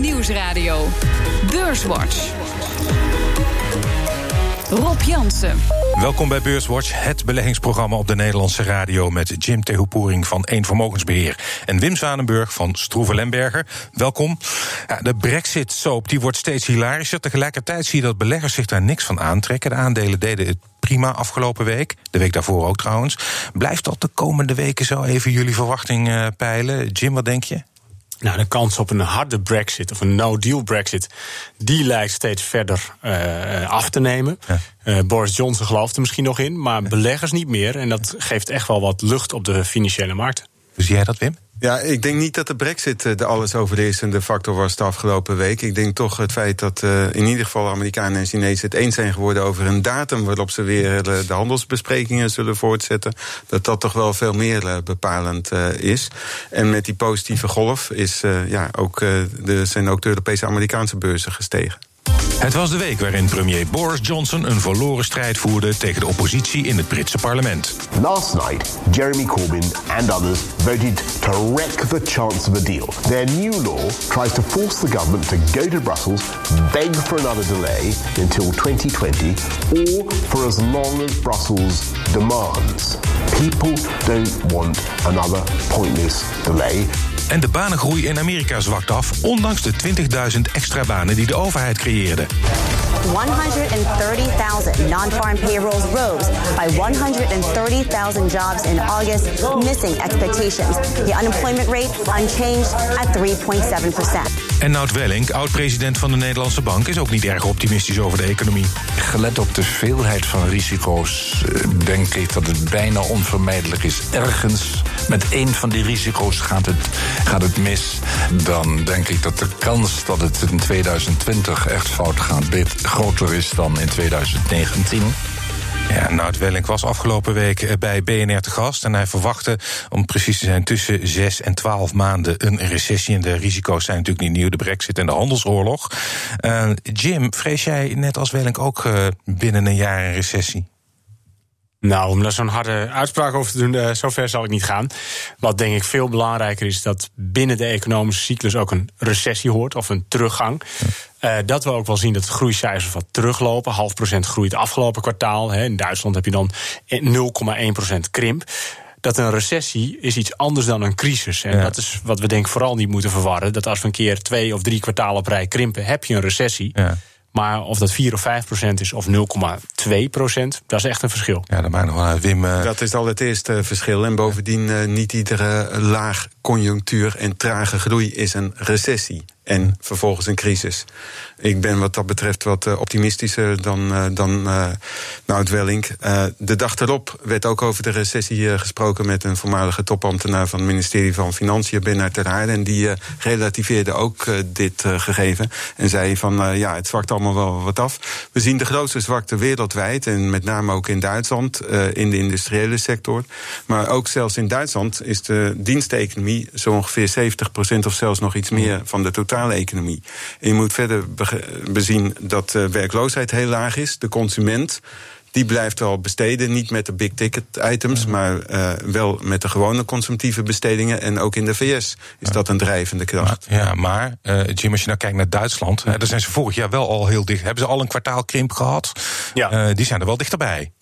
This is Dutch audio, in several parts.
Nieuwsradio. Beurswatch. Rob Jansen. Welkom bij Beurswatch, het beleggingsprogramma op de Nederlandse radio met Jim Tehoepoering van Eén Vermogensbeheer en Wim Zwanenburg van Stroeven Lemberger. Welkom. Ja, de Brexit-soap wordt steeds hilarischer. Tegelijkertijd zie je dat beleggers zich daar niks van aantrekken. De aandelen deden het prima afgelopen week. De week daarvoor ook trouwens. Blijft dat de komende weken zo even jullie verwachting uh, peilen? Jim, wat denk je? Nou, de kans op een harde brexit of een no-deal brexit... die lijkt steeds verder uh, af te nemen. Ja. Uh, Boris Johnson gelooft er misschien nog in, maar beleggers niet meer. En dat geeft echt wel wat lucht op de financiële markt. Hoe zie jij dat, Wim? Ja, ik denk niet dat de brexit de alles overheersende factor was de afgelopen week. Ik denk toch het feit dat uh, in ieder geval Amerikanen en Chinezen het eens zijn geworden over een datum waarop ze weer de handelsbesprekingen zullen voortzetten, dat dat toch wel veel meer bepalend is. En met die positieve golf is, ja, ook, de, zijn ook de Europese Amerikaanse beurzen gestegen. Het was de week waarin premier Boris Johnson een verloren strijd voerde tegen de oppositie in het Britse parlement. Last night, Jeremy Corbyn and others voted to wreck the chance of a deal. Their new law tries to force the government to go to Brussels, beg for another delay until 2020, or for as long as Brussels demands. People don't want another pointless delay. En de banengroei in Amerika zwakt af, ondanks de 20.000 extra banen die de overheid creëerde. 130,000 non-farm payrolls rose by 130,000 jobs in August, missing expectations. The unemployment rate unchanged at 3.7%. En Nout Welling, oud-president van de Nederlandse Bank, is ook niet erg optimistisch over de economie. Gelet op de veelheid van risico's, denk ik dat het bijna onvermijdelijk is. Ergens met één van die risico's gaat het, gaat het mis. Dan denk ik dat de kans dat het in 2020 echt fout gaat groter is dan in 2019. Ja, Nout Welling was afgelopen week bij BNR te gast. En hij verwachtte, om precies te zijn, tussen 6 en 12 maanden een recessie. En de risico's zijn natuurlijk niet nieuw: de Brexit en de handelsoorlog. Uh, Jim, vrees jij net als Welling ook uh, binnen een jaar een recessie? Nou, om daar zo'n harde uitspraak over te doen, uh, zover zal ik niet gaan. Wat denk ik veel belangrijker is dat binnen de economische cyclus ook een recessie hoort of een teruggang. Uh, dat we ook wel zien dat de groeicijfers wat teruglopen. Half procent groeit afgelopen kwartaal. Hè. In Duitsland heb je dan 0,1 procent krimp dat een recessie is iets anders dan een crisis. En ja. dat is wat we denk ik vooral niet moeten verwarren. Dat als we een keer twee of drie kwartalen op rij krimpen, heb je een recessie. Ja. Maar of dat 4 of 5 procent is of 0,2 procent, dat is echt een verschil. Ja, dat maakt nog wel Wim. Uh... Dat is al het eerste verschil. En bovendien, uh, niet iedere laag conjunctuur en trage groei is een recessie. En vervolgens een crisis. Ik ben wat dat betreft wat uh, optimistischer dan, uh, dan uh, Nout Welling. de dag erop werd ook over de recessie gesproken met een voormalige topambtenaar van het ministerie van Financiën, Bernard Terhaar. En die relativeerde ook dit gegeven. En zei van ja, het zwakt allemaal wel wat af. We zien de grootste zwakte wereldwijd. En met name ook in Duitsland, in de industriële sector. Maar ook zelfs in Duitsland is de diensteconomie zo ongeveer 70% of zelfs nog iets meer van de totale economie. En je moet verder bezien dat de werkloosheid heel laag is. De consument die blijft wel besteden. Niet met de big ticket items, maar uh, wel met de gewone consumptieve bestedingen. En ook in de VS is dat een drijvende kracht. Ja, maar uh, Jim, als je nou kijkt naar Duitsland, hè, daar zijn ze vorig jaar wel al heel dicht. Hebben ze al een kwartaal krimp gehad? Ja. Uh, die zijn er wel dichterbij.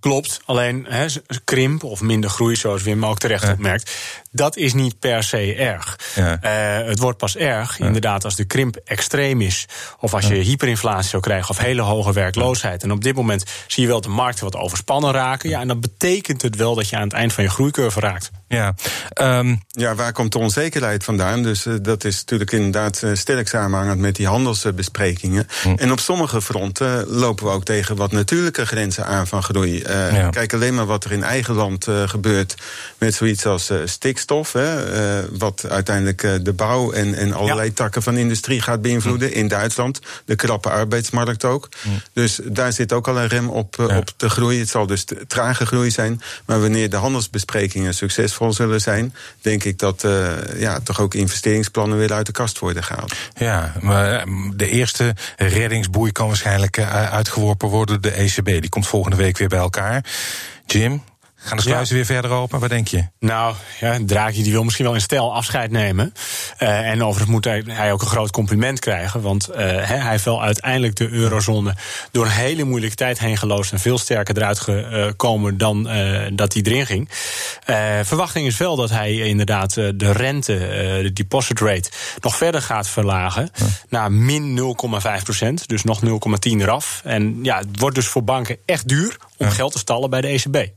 Klopt, alleen he, krimp of minder groei, zoals Wim ook terecht ja. opmerkt, dat is niet per se erg. Ja. Uh, het wordt pas erg, ja. inderdaad, als de krimp extreem is. Of als je hyperinflatie zou krijgen of hele hoge werkloosheid. En op dit moment zie je wel de markten wat overspannen raken. Ja, en dan betekent het wel dat je aan het eind van je groeicurve raakt. Ja, um, ja waar komt de onzekerheid vandaan? Dus uh, dat is natuurlijk inderdaad uh, sterk samenhangend met die handelsbesprekingen. Hm. En op sommige fronten lopen we ook tegen wat natuurlijke grenzen aan van groei. Uh, ja. Kijk alleen maar wat er in eigen land gebeurt met zoiets als stikstof. Hè, wat uiteindelijk de bouw en, en allerlei ja. takken van industrie gaat beïnvloeden. Hm. In Duitsland, de krappe arbeidsmarkt ook. Hm. Dus daar zit ook al een rem op, op de groei. Het zal dus trage groei zijn. Maar wanneer de handelsbesprekingen succesvol zullen zijn, denk ik dat ja, toch ook investeringsplannen weer uit de kast worden gehaald. Ja, maar de eerste reddingsboei kan waarschijnlijk uitgeworpen worden, de ECB. Die komt volgende week weer bij elkaar. Jim, Gaan de sluizen weer verder open? Wat denk je? Nou, ja, Draghi die wil misschien wel in stijl afscheid nemen. Uh, en overigens moet hij, hij, ook een groot compliment krijgen. Want uh, hij heeft wel uiteindelijk de eurozone door een hele moeilijke tijd heen geloosd. En veel sterker eruit gekomen dan uh, dat hij erin ging. verwachting is wel dat hij inderdaad de rente, de deposit rate, nog verder gaat verlagen. Ja. Naar min 0,5 procent. Dus nog 0,10 eraf. En ja, het wordt dus voor banken echt duur om ja. geld te stallen bij de ECB.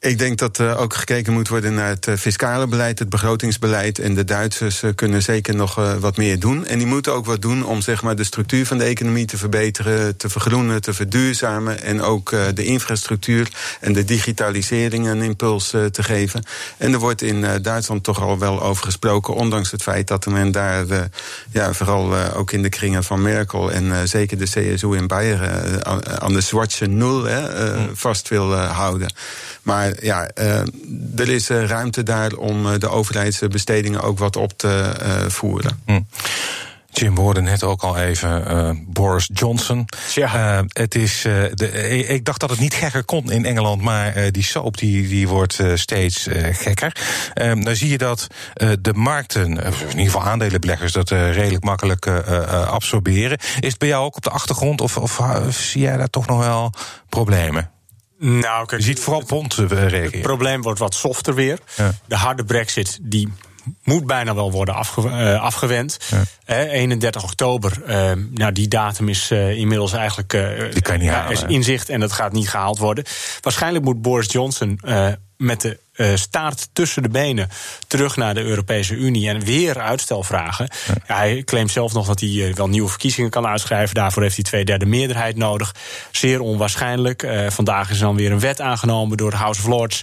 Ik denk dat uh, ook gekeken moet worden naar het uh, fiscale beleid, het begrotingsbeleid. En de Duitsers uh, kunnen zeker nog wat meer doen. En die moeten ook wat doen om zeg maar, de structuur van de economie te verbeteren, te vergroenen, te verduurzamen. En ook de infrastructuur en de digitalisering een impuls te geven. En er wordt in Duitsland toch al wel over gesproken, ondanks het feit dat men daar, ja, vooral ook in de kringen van Merkel en zeker de CSU in Bayern aan de zwarte nul vast wil houden. Maar ja, uh, er is uh, ruimte daar om uh, de overheidsbestedingen ook wat op te voeren. Hm. Jim, we hoorden net ook al even uh, Boris Johnson. Ja. Uh, het is, uh, de, ik dacht dat het niet gekker kon in Engeland, maar die soap die, die wordt steeds gekker. dan zie je dat de markten, in ieder geval aandelenbeleggers, dat redelijk makkelijk absorberen. Is het bij jou ook op de achtergrond of, of zie jij daar toch nog wel problemen? Nou, kijk, je ziet vooral pond reageren. Het probleem wordt wat softer weer. Ja. De harde brexit die moet bijna wel worden afge, uh, afgewend. Ja. Uh, 31 oktober, uh, nou, die datum is uh, inmiddels eigenlijk die kan je niet halen, is inzicht en dat gaat niet gehaald worden. Waarschijnlijk moet Boris Johnson met de uh, staart tussen de benen terug naar de Europese Unie en weer uitstel vragen. Ja. Hij claimt zelf nog dat hij uh, wel nieuwe verkiezingen kan uitschrijven. Daarvoor heeft hij twee derde meerderheid nodig. Zeer onwaarschijnlijk. Uh, vandaag is dan weer een wet aangenomen door de House of Lords.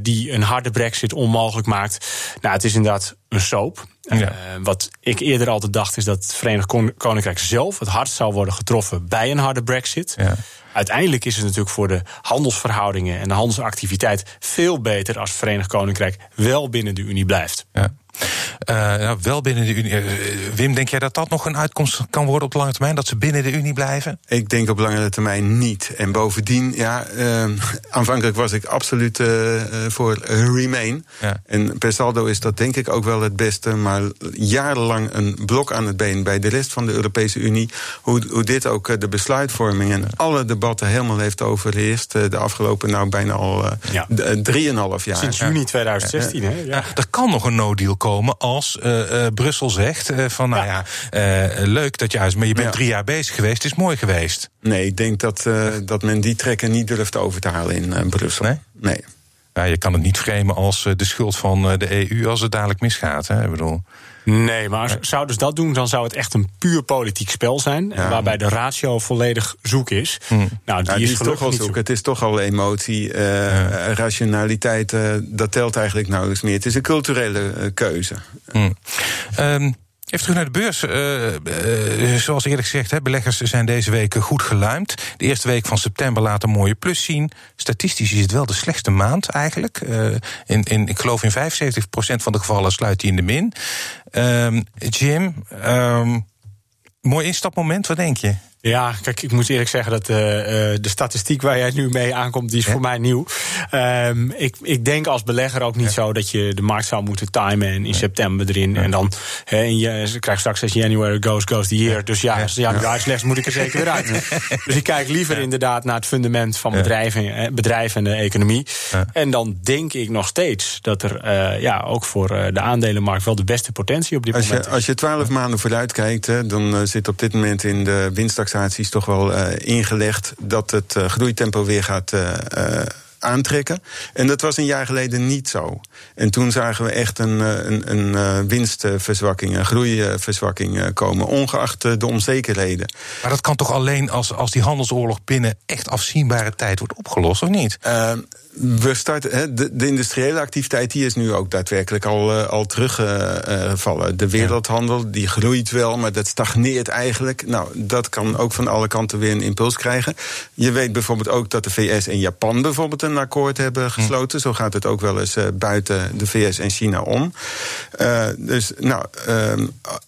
Die een harde brexit onmogelijk maakt. Nou, het is inderdaad een soap. Ja. Uh, wat ik eerder altijd dacht is dat het Verenigd Koninkrijk zelf het hardst zou worden getroffen bij een harde brexit. Ja. Uiteindelijk is het natuurlijk voor de handelsverhoudingen en de handelsactiviteit veel beter als het Verenigd Koninkrijk wel binnen de Unie blijft. Ja. Uh, nou, wel binnen de Unie. Uh, Wim, denk jij dat dat nog een uitkomst kan worden op de lange termijn? Dat ze binnen de Unie blijven? Ik denk op langere termijn niet. En bovendien, ja, uh, aanvankelijk was ik absoluut voor Remain. Ja. En per saldo is dat denk ik ook wel het beste. Maar jarenlang een blok aan het been bij de rest van de Europese Unie. Hoe, hoe dit ook de besluitvorming en alle debatten helemaal heeft overheerst. de afgelopen, nou bijna al ja. drieënhalf jaar. Sinds juni 2016, hè? Ja. Er kan nog een no-deal komen als uh, uh, Brussel zegt uh, van nou ja, leuk dat je uit, maar je bent ja. drie jaar bezig geweest, is mooi geweest. Nee, ik denk dat, dat men die trekken niet durft over te halen in Brussel. Nee? Nee. Ja, je kan het niet framen als de schuld van de EU als het dadelijk misgaat. Hè? Ik bedoel. Nee, maar zouden ze dat doen, dan zou het echt een puur politiek spel zijn. Ja. Waarbij de ratio volledig zoek is. Hm. Nou, die, ja, die is, is toch wel zoek. Het is toch al emotie. Uh, ja. Rationaliteit, uh, dat telt eigenlijk nauwelijks meer. Het is een culturele uh, keuze. Um. Even terug naar de beurs. Uh, uh, zoals eerlijk gezegd, hè, beleggers zijn deze week goed geluimd. De eerste week van september laat een mooie plus zien. Statistisch is het wel de slechtste maand eigenlijk. In, in, ik geloof in 75% van de gevallen sluit hij in de min. Um, Jim, um, mooi instapmoment, wat denk je? Ja, kijk, ik moet eerlijk zeggen dat uh, de statistiek waar jij nu mee aankomt, die is ja. voor mij nieuw. Um, ik, ik denk als belegger ook niet ja. zo dat je de markt zou moeten timen en in ja. september erin. En dan he, en je krijgt straks als January goes, goes the year. Dus ja, als januari is slecht, moet ik er zeker weer uit. dus ik kijk liever inderdaad naar het fundament van bedrijven, bedrijven en de economie. En dan denk ik nog steeds dat er uh, ja, ook voor de aandelenmarkt wel de beste potentie op dit als moment je, Als je twaalf maanden vooruit kijkt, hè, dan zit op dit moment in de taxaties toch wel uh, ingelegd dat het uh, groeitempo weer gaat uh, aantrekken. En dat was een jaar geleden niet zo. En toen zagen we echt een, een, een winstverzwakking, een groeiverzwakking komen, ongeacht de onzekerheden. Maar dat kan toch alleen als, als die handelsoorlog binnen echt afzienbare tijd wordt opgelost, of niet? Uh, we starten, hè, de, de, industriële activiteit die is nu ook daadwerkelijk al, uh, al teruggevallen. Uh, de wereldhandel die groeit wel, maar dat stagneert eigenlijk. Nou, dat kan ook van alle kanten weer een impuls krijgen. Je weet bijvoorbeeld ook dat de VS en Japan bijvoorbeeld een akkoord hebben gesloten. Hm. Zo gaat het ook wel eens uh, buiten de VS en China om. dus nou,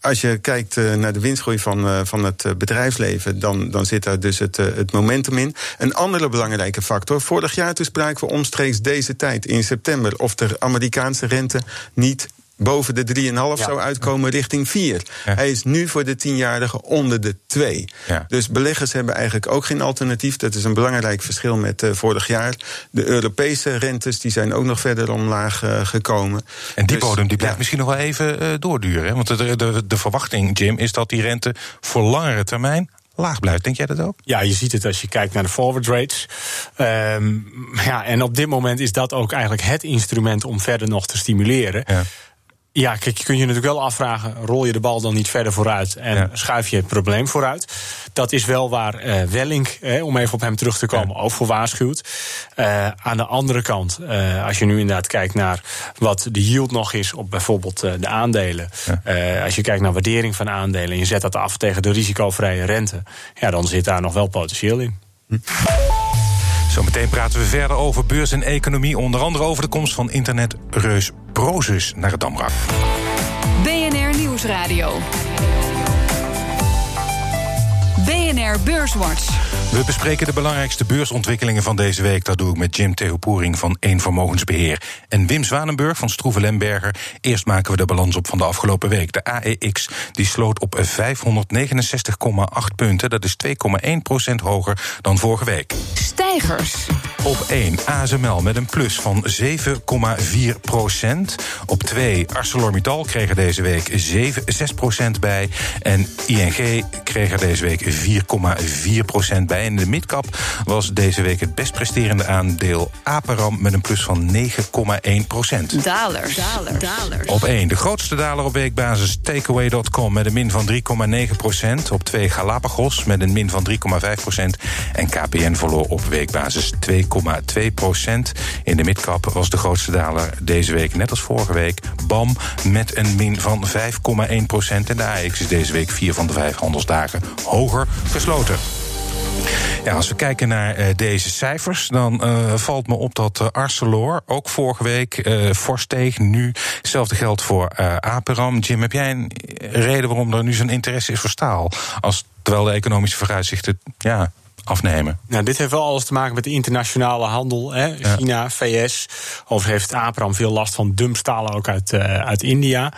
als je kijkt naar de winstgroei van, van het bedrijfsleven, dan, dan zit daar dus het, het momentum in. Een andere belangrijke factor. Vorig jaar toen spraken we omstreeks deze tijd in september of de Amerikaanse rente niet boven de 3,5 zou uitkomen richting 4. Hij is nu voor de tienjarige onder de 2. Ja. Dus beleggers hebben eigenlijk ook geen alternatief. Dat is een belangrijk verschil met uh, vorig jaar. De Europese rentes die zijn ook nog verder omlaag uh, gekomen. En die Dus, bodem die blijft misschien nog wel even uh, doorduren. Hè? Want de, de, de verwachting, Jim, is dat die rente voor langere termijn laag blijft. Denk jij dat ook? Ja, je ziet het als je kijkt naar de forward rates. Um, ja, en op dit moment is dat ook eigenlijk het instrument om verder nog te stimuleren. Ja. Ja, kijk, je kunt je natuurlijk wel afvragen: rol je de bal dan niet verder vooruit en Ja. schuif je het probleem vooruit? Dat is wel waar uh, Wellink, eh, om even op hem terug te komen, ook voor waarschuwt. Uh, aan de andere kant, uh, als je nu inderdaad kijkt naar wat de yield nog is op bijvoorbeeld de aandelen. Ja. als je kijkt naar waardering van aandelen en je zet dat af tegen de risicovrije rente, ja, dan zit daar nog wel potentieel in. Hm. Zometeen praten we verder over beurs en economie. Onder andere over de komst van internetreus Prozus naar het Damrak. BNR Nieuwsradio. BNR Beurswatch. We bespreken de belangrijkste beursontwikkelingen van deze week. Dat doe ik met Jim Theopoering van Eén Vermogensbeheer. En Wim Zwanenburg van Stroeve Lemberger. Eerst maken we de balans op van de afgelopen week. De AEX die sloot op 569,8 punten. Dat is 2,1% hoger dan vorige week. Stijgers. Op 1 ASML met een plus van 7,4 procent. Op 2 ArcelorMittal kreeg er deze week 7, 6 procent bij. En ING kreeg er deze week 4,4 procent bij. En de midcap was deze week het best presterende aandeel Aperam met een plus van 9,1 procent. Dalers. Dalers. Dalers. Op 1 de grootste daler op weekbasis Takeaway.com met een min van 3,9 procent. Op 2 Galapagos met een min van 3,5 procent. En KPN verloor op weekbasis 2,2 procent. In de midcap was de grootste daler deze week, net als vorige week, BAM met een min van 5,1 procent. En de AX is deze week vier van de vijf handelsdagen hoger gesloten. Ja, als we kijken naar uh, deze cijfers, dan uh, valt me op dat uh, Arcelor ook vorige week fors steeg. Nu hetzelfde geldt voor Aperam. Jim, heb jij een reden waarom er nu zo'n interesse is voor staal? Als, terwijl de economische vooruitzichten ja, afnemen. Nou, dit heeft wel alles te maken met de internationale handel. Hè? Ja. China, VS. Overigens heeft Aperam veel last van dumpstalen ook uit, uh, uit India.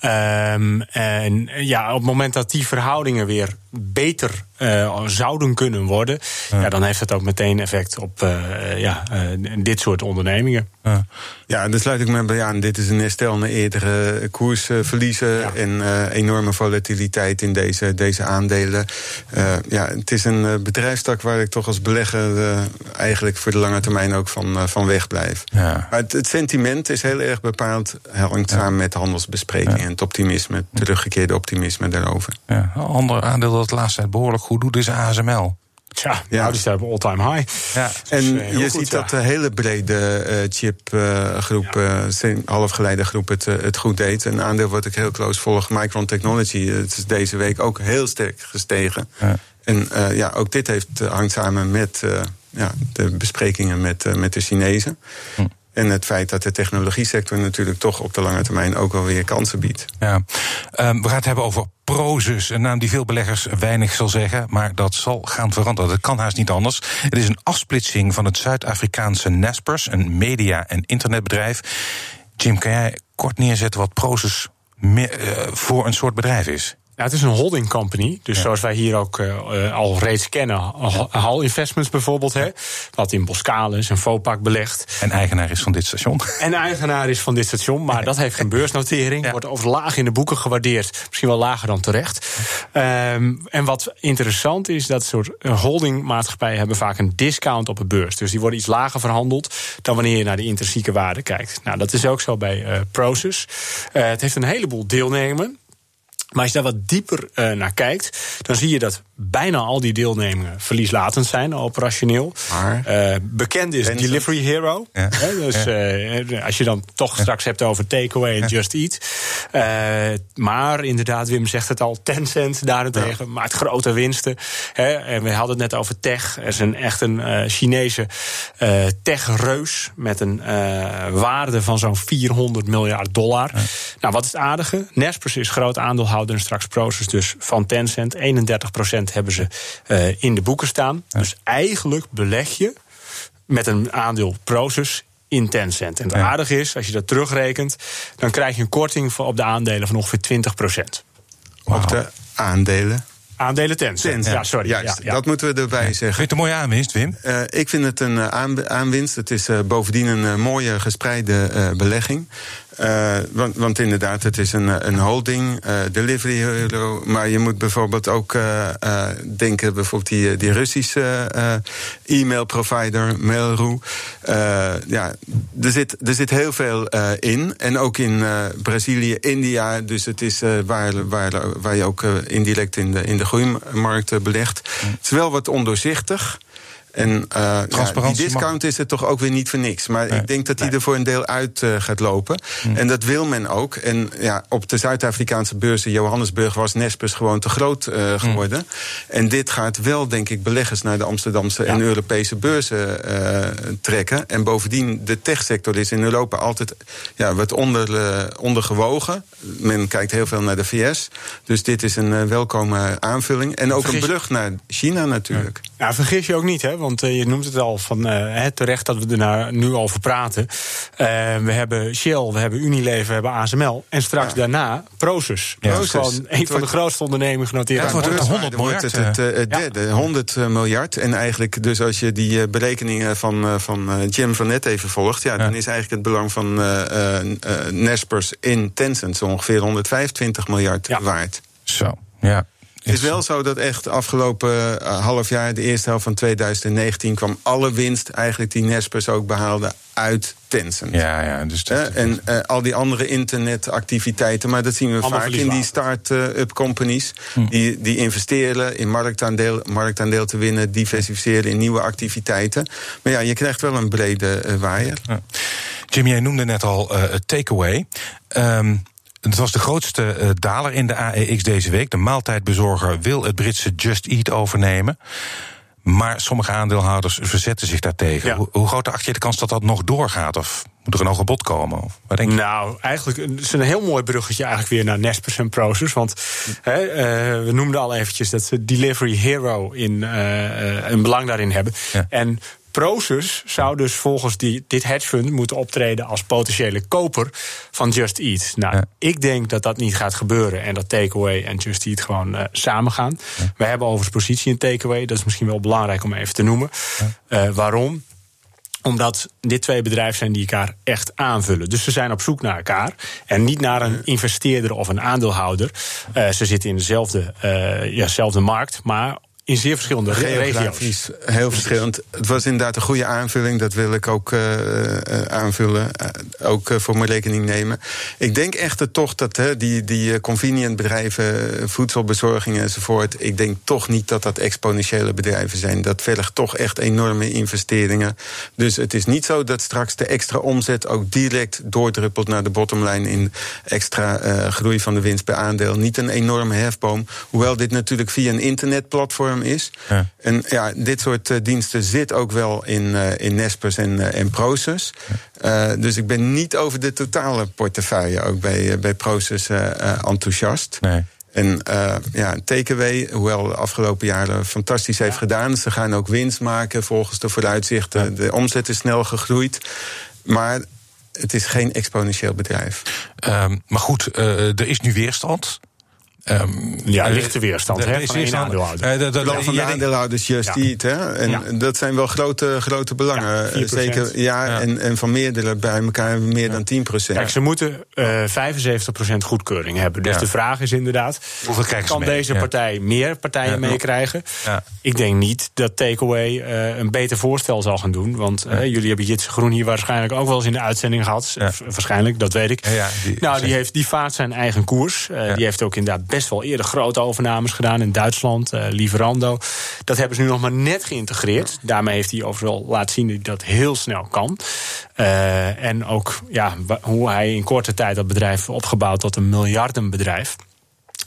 Ja. Um, en ja, op het moment dat die verhoudingen weer beter uh, zouden kunnen worden, ja. ja. dan heeft dat ook meteen effect op uh, ja, dit soort ondernemingen. Ja. ja, daar sluit ik me bij aan. Dit is een herstel naar eerdere koersverliezen ja. en enorme volatiliteit in deze, deze aandelen. ja, het is een bedrijfstak waar ik toch als belegger eigenlijk voor de lange termijn ook van, van wegblijf. Ja. Maar het, het, sentiment is heel erg bepaald, hangt samen met handelsbesprekingen en het optimisme, het teruggekeerde optimisme daarover. Ja, een ander aandeel dat het laatste tijd behoorlijk goed doet is ASML. Tja, ja. nou, die staat op all-time high. Ja. En uh, je goed, ziet ja. dat de hele brede uh, chipgroep, uh, ja. halfgeleidergroep, het, het goed deed. Een aandeel wat ik heel close volg, Micron Technology, het is deze week ook heel sterk gestegen. Ja. En ja, ook dit heeft, hangt samen met ja, de besprekingen met, met de Chinezen. Hm. En het feit dat de technologie-sector natuurlijk toch op de lange termijn ook wel weer kansen biedt. Ja, um, we gaan het hebben over Prozus, een naam die veel beleggers weinig zal zeggen, maar dat zal gaan veranderen. Dat kan haast niet anders. Het is een afsplitsing van het Zuid-Afrikaanse Naspers, een media- en internetbedrijf. Jim, kan jij kort neerzetten wat Prozus uh, voor een soort bedrijf is? Ja, het is een holding company. Dus ja. zoals wij hier ook uh, al reeds kennen. Hal Investments bijvoorbeeld. Hè, wat in Boskalis en Vopak belegt. En eigenaar is van dit station. En eigenaar is van dit station. Maar dat heeft geen beursnotering. Ja. Wordt over laag in de boeken gewaardeerd. Misschien wel lager dan terecht. Um, en wat interessant is, dat soort holdingmaatschappijen hebben vaak een discount op de beurs. Dus die worden iets lager verhandeld dan wanneer je naar de intrinsieke waarde kijkt. Nou, dat is ook zo bij uh, Proces. Uh, het heeft een heleboel deelnemers. Maar als je daar wat dieper uh, naar kijkt, dan zie je dat bijna al die deelnemingen verlieslatend zijn, operationeel. Maar, uh, bekend is Delivery Hero. Ja. Dus ja. uh, als je dan toch ja. straks hebt over takeaway en Just Eat. maar inderdaad, Wim zegt het al, Tencent daarentegen maakt grote winsten. En we hadden het net over tech. Er is een, echt een Chinese tech-reus met een waarde van zo'n 400 miljard dollar. Nou, wat is het aardige? Naspers is groot aandeelhouder en straks Proces dus van Tencent. 31% hebben ze uh, in de boeken staan. Ja. Dus eigenlijk beleg je met een aandeel Proces in Tencent. En het Ja. aardige is, als je dat terugrekent, dan krijg je een korting op de aandelen van ongeveer 20% Op de aandelen. Aandelen Tencent. Tencent. Ja, sorry. Juist, ja, ja. dat moeten we erbij zeggen. Vind je het een mooie aanwinst, Wim? Eh, ik vind het een eh, aan- aanwinst. Het is eh, bovendien een eh, mooie gespreide eh, belegging. Eh, want, want inderdaad, het is een, een holding, eh, delivery. Maar je moet bijvoorbeeld ook eh, denken, bijvoorbeeld die, die Russische eh, e-mail provider, Mail.ru. Ja, er zit, er zit heel veel in. En ook in Brazilië, India. Dus het is waar, waar, waar je ook indirect in de, in de belegt. Het is wel wat ondoorzichtig. En eh, ja, die discount is er toch ook weer niet voor niks. Maar ik denk dat die er voor een deel uit eh, gaat lopen. En dat wil men ook. En ja, op de Zuid-Afrikaanse beurs in Johannesburg was Nespers gewoon te groot eh, geworden. En dit gaat wel, denk ik, beleggers naar de Amsterdamse en Europese beurzen trekken. En bovendien, de techsector is in Europa altijd ja, wat onder, ondergewogen. Men kijkt heel veel naar de VS. Dus dit is een welkome aanvulling. En ook een brug naar China natuurlijk. Ja, vergis je ook niet, hè? Want eh, je noemt het al van eh, hè, terecht dat we er nou nu over praten. Eh, we hebben Shell, we hebben Unilever, we hebben ASML. En straks Ja. daarna Proces. Ja. Dat is gewoon Het een van de grootste ondernemingen genoteerd. Ja, het wordt de het beurs. 100 wordt miljard, het, het, eh, het Ja. derde, 100 miljard. En eigenlijk, dus als je die berekeningen van, eh, van eh, Jim van net even volgt, ja, dan is eigenlijk het belang van eh eh, eh, Nespers in Tencent zo ongeveer 125 miljard Ja. waard. Zo, ja. Het is wel zo dat echt afgelopen eh, half jaar, de eerste helft van 2019, kwam alle winst eigenlijk die Nespers ook behaalde uit Tencent. Ja, ja. Dus dat, Hè, en eh, al die andere internetactiviteiten, maar dat zien we Allemaal vaak in die start-up companies. Hm. Die, die investeren in marktaandeel, marktaandeel te winnen, diversificeren in nieuwe activiteiten. Maar ja, je krijgt wel een brede eh, waaier. Jim, jij noemde net al eh, het takeaway. Ehm het was de grootste eh, daler in de AEX deze week. De maaltijdbezorger wil het Britse Just Eat overnemen. Maar sommige aandeelhouders verzetten zich daartegen. Ja. Hoe, hoe groot acht je de kans dat dat nog doorgaat? Of moet er een hoger bod komen? Of, wat denk je? Nou, eigenlijk het is een heel mooi bruggetje eigenlijk weer naar Nespers en Proces. Want hè, eh, we noemden al eventjes dat ze Delivery Hero in, eh, een belang daarin hebben. Ja. En Proces zou dus volgens die, dit hedge fund moeten optreden als potentiële koper van Just Eat. Nou, Ja. ik denk dat dat niet gaat gebeuren en dat Takeaway en Just Eat gewoon eh, samen gaan. We hebben overigens positie in Takeaway, dat is misschien wel belangrijk om even te noemen. Eh, waarom? Omdat dit twee bedrijven zijn die elkaar echt aanvullen. Dus ze zijn op zoek naar elkaar. En niet naar een investeerder of een aandeelhouder. Eh, ze zitten in dezelfde eh, ja, markt, maar in zeer verschillende re- regio's. Heel verschillend. Het was inderdaad een goede aanvulling, dat wil ik ook eh, eh, aanvullen. eh, ook voor mijn rekening nemen. Ik denk echter toch dat hè, die, die convenient bedrijven, eh, voedselbezorging enzovoort. Ik denk toch niet dat dat exponentiële bedrijven zijn. Dat vergt toch echt enorme investeringen. Dus het is niet zo dat straks de extra omzet ook direct doordruppelt naar de bottomline in extra groei van de winst per aandeel. Niet een enorme hefboom. Hoewel dit natuurlijk via een internetplatform is. Ja. En ja, dit soort eh, diensten zit ook wel in, eh, in Nespers en, eh, en Proces. Eh, dus ik ben niet over de totale portefeuille ook bij, bij Proces enthousiast. Nee. En eh ja, TKW, hoewel de afgelopen jaren fantastisch heeft gedaan. Ze gaan ook winst maken volgens de vooruitzichten. De omzet is snel gegroeid. Maar het is geen exponentieel bedrijf. Ehm, maar goed, er is nu weerstand. Ehm, Ja, eh, lichte weerstand, er hè, is weerstand. Eh, dat- belang van de aandeelhouders Just Ja. Eat. Hè? En Ja. dat zijn wel grote, grote belangen. Ja, 4%. Zeker, ja, Ja. En, en van meerdere bij elkaar meer dan 10 procent. Kijk, ze moeten eh 75% goedkeuring hebben. Dus Ja. de vraag is inderdaad: Hoeveel krijgen ze kan mee? deze Ja. partij meer partijen Ja. meekrijgen? Ja. Ik denk niet dat Takeaway eh een beter voorstel zal gaan doen. Want eh, jullie hebben Jitse Groen hier waarschijnlijk ook wel eens in de uitzending gehad. Waarschijnlijk, dat weet ik. Ja, ja, die- nou, die, heeft, die vaart zijn eigen koers. Eh, Ja. Die heeft ook inderdaad best wel eerder grote overnames gedaan in Duitsland. eh Liverando. Dat hebben ze nu nog maar net geïntegreerd. Daarmee heeft hij wel laten zien dat hij dat heel snel kan. Eh, en ook ja, hoe hij in korte tijd dat bedrijf heeft opgebouwd tot een miljardenbedrijf.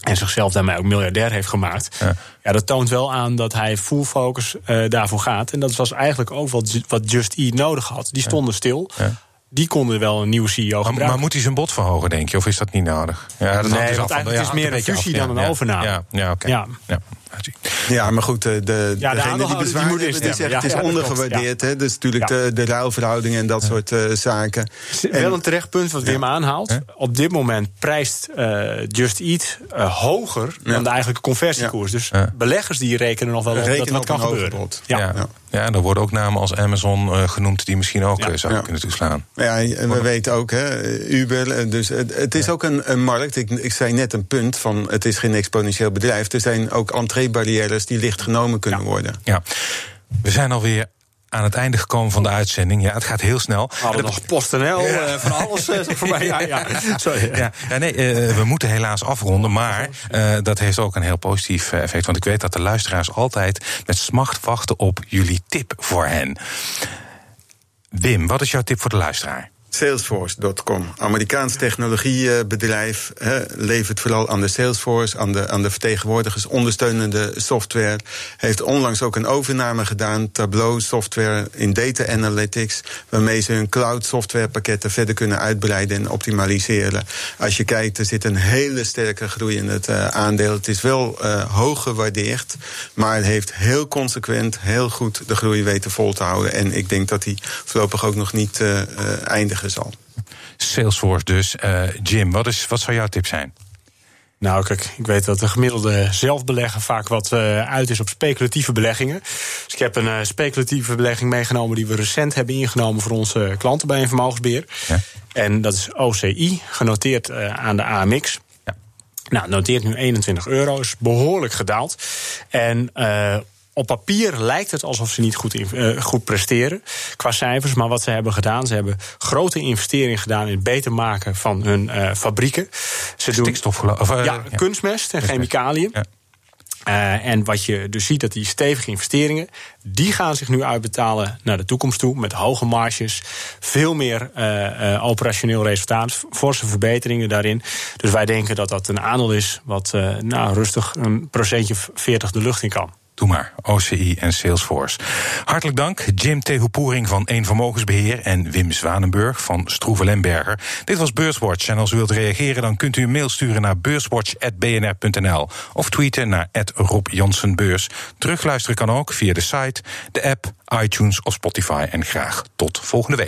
En zichzelf daarmee ook miljardair heeft gemaakt. Ja. Ja, dat toont wel aan dat hij full focus eh, daarvoor gaat. En dat was eigenlijk ook wat, wat Just Eat nodig had. Die stonden stil. Ja. Die konden wel een nieuwe CEO gebruiken. maar moet hij zijn bod verhogen, denk je? Of is dat niet nodig? Ja, dat Nee, dus want af ja, is het meer een fusie af. dan Ja, een overname. Ja, ja oké. Ja. Ja. maar goed, de, de, Ja, de degene die bezwaar die die zegt Ja, het is ja, dat ondergewaardeerd. hè. Dus natuurlijk Ja. de, de ruilverhoudingen en dat soort eh, zaken. Wel een terecht punt wat Wim aanhaalt. Op dit moment prijst eh, Just Eat eh, hoger dan de eigenlijke conversiekoers. Dus beleggers die rekenen nog wel op dat op kan gebeuren. Ja. Ja. Ja. en er worden ook namen als Amazon eh, genoemd die misschien ook Ja. eh, zouden Ja. kunnen toeslaan. Ja, en we weten ook, hè, Uber. eh, Dus het, het is ook een, een markt. Ik, ik zei net een punt van het is geen exponentieel bedrijf. Er zijn ook entreebarrières die licht genomen kunnen worden. Ja, we zijn alweer aan het einde gekomen van de uitzending. Ja, het gaat heel snel. We hadden nog PostNL, eh, van alles eh, voorbij. Ja, ja. Sorry. Ja, ja nee, eh, we moeten helaas afronden. Maar eh, dat heeft ook een heel positief effect. Want ik weet dat de luisteraars altijd met smacht wachten op jullie tip voor hen. Wim, wat is jouw tip voor de luisteraar? Salesforce.com, Amerikaans technologiebedrijf, levert vooral aan de Salesforce, aan de, aan de vertegenwoordigers ondersteunende software. Heeft onlangs ook een overname gedaan, Tableau software in data analytics, waarmee ze hun cloud softwarepakketten verder kunnen uitbreiden en optimaliseren. Als je kijkt, er zit een hele sterke groei in het eh, aandeel. Het is wel eh, hoog gewaardeerd, maar het heeft heel consequent, heel goed de groei weten vol te houden. En ik denk dat die voorlopig ook nog niet eh, eh, zal. Salesforce dus. Eh, Jim, wat, is, wat zou jouw tip zijn? Nou, kijk, ik weet dat de gemiddelde zelfbelegger vaak wat eh, uit is op speculatieve beleggingen. Dus ik heb een eh, speculatieve belegging meegenomen die we recent hebben ingenomen voor onze klanten bij een vermogensbeheer. Ja. En dat is OCI, genoteerd aan de AMX. Ja. Nou, noteert nu 21 euro, is behoorlijk gedaald. En op papier lijkt het alsof ze niet goed, eh, goed presteren qua cijfers. Maar wat ze hebben gedaan, ze hebben grote investeringen gedaan in het beter maken van hun eh, fabrieken. Ze doen Stikstof, geloof- of, eh, ja, ja. kunstmest en chemicaliën. Ja. En wat je dus ziet, dat die stevige investeringen... die gaan zich nu uitbetalen naar de toekomst toe... met hoge marges, veel meer operationeel resultaat... forse verbeteringen daarin. Dus wij denken dat dat een aandeel is... wat nou, rustig een procentje of 40 de lucht in kan. Doe maar, OCI en Salesforce. Hartelijk dank, Jim Tehoepoering van Eén Vermogensbeheer... en Wim Zwanenburg van Stroeven Lemberger. Dit was Beurswatch en als u wilt reageren... dan kunt u een mail sturen naar beurswatch.bnr.nl... of tweeten naar Rob Jansenbeurs. Terugluisteren kan ook via de site, de app, iTunes of Spotify. En graag tot volgende week.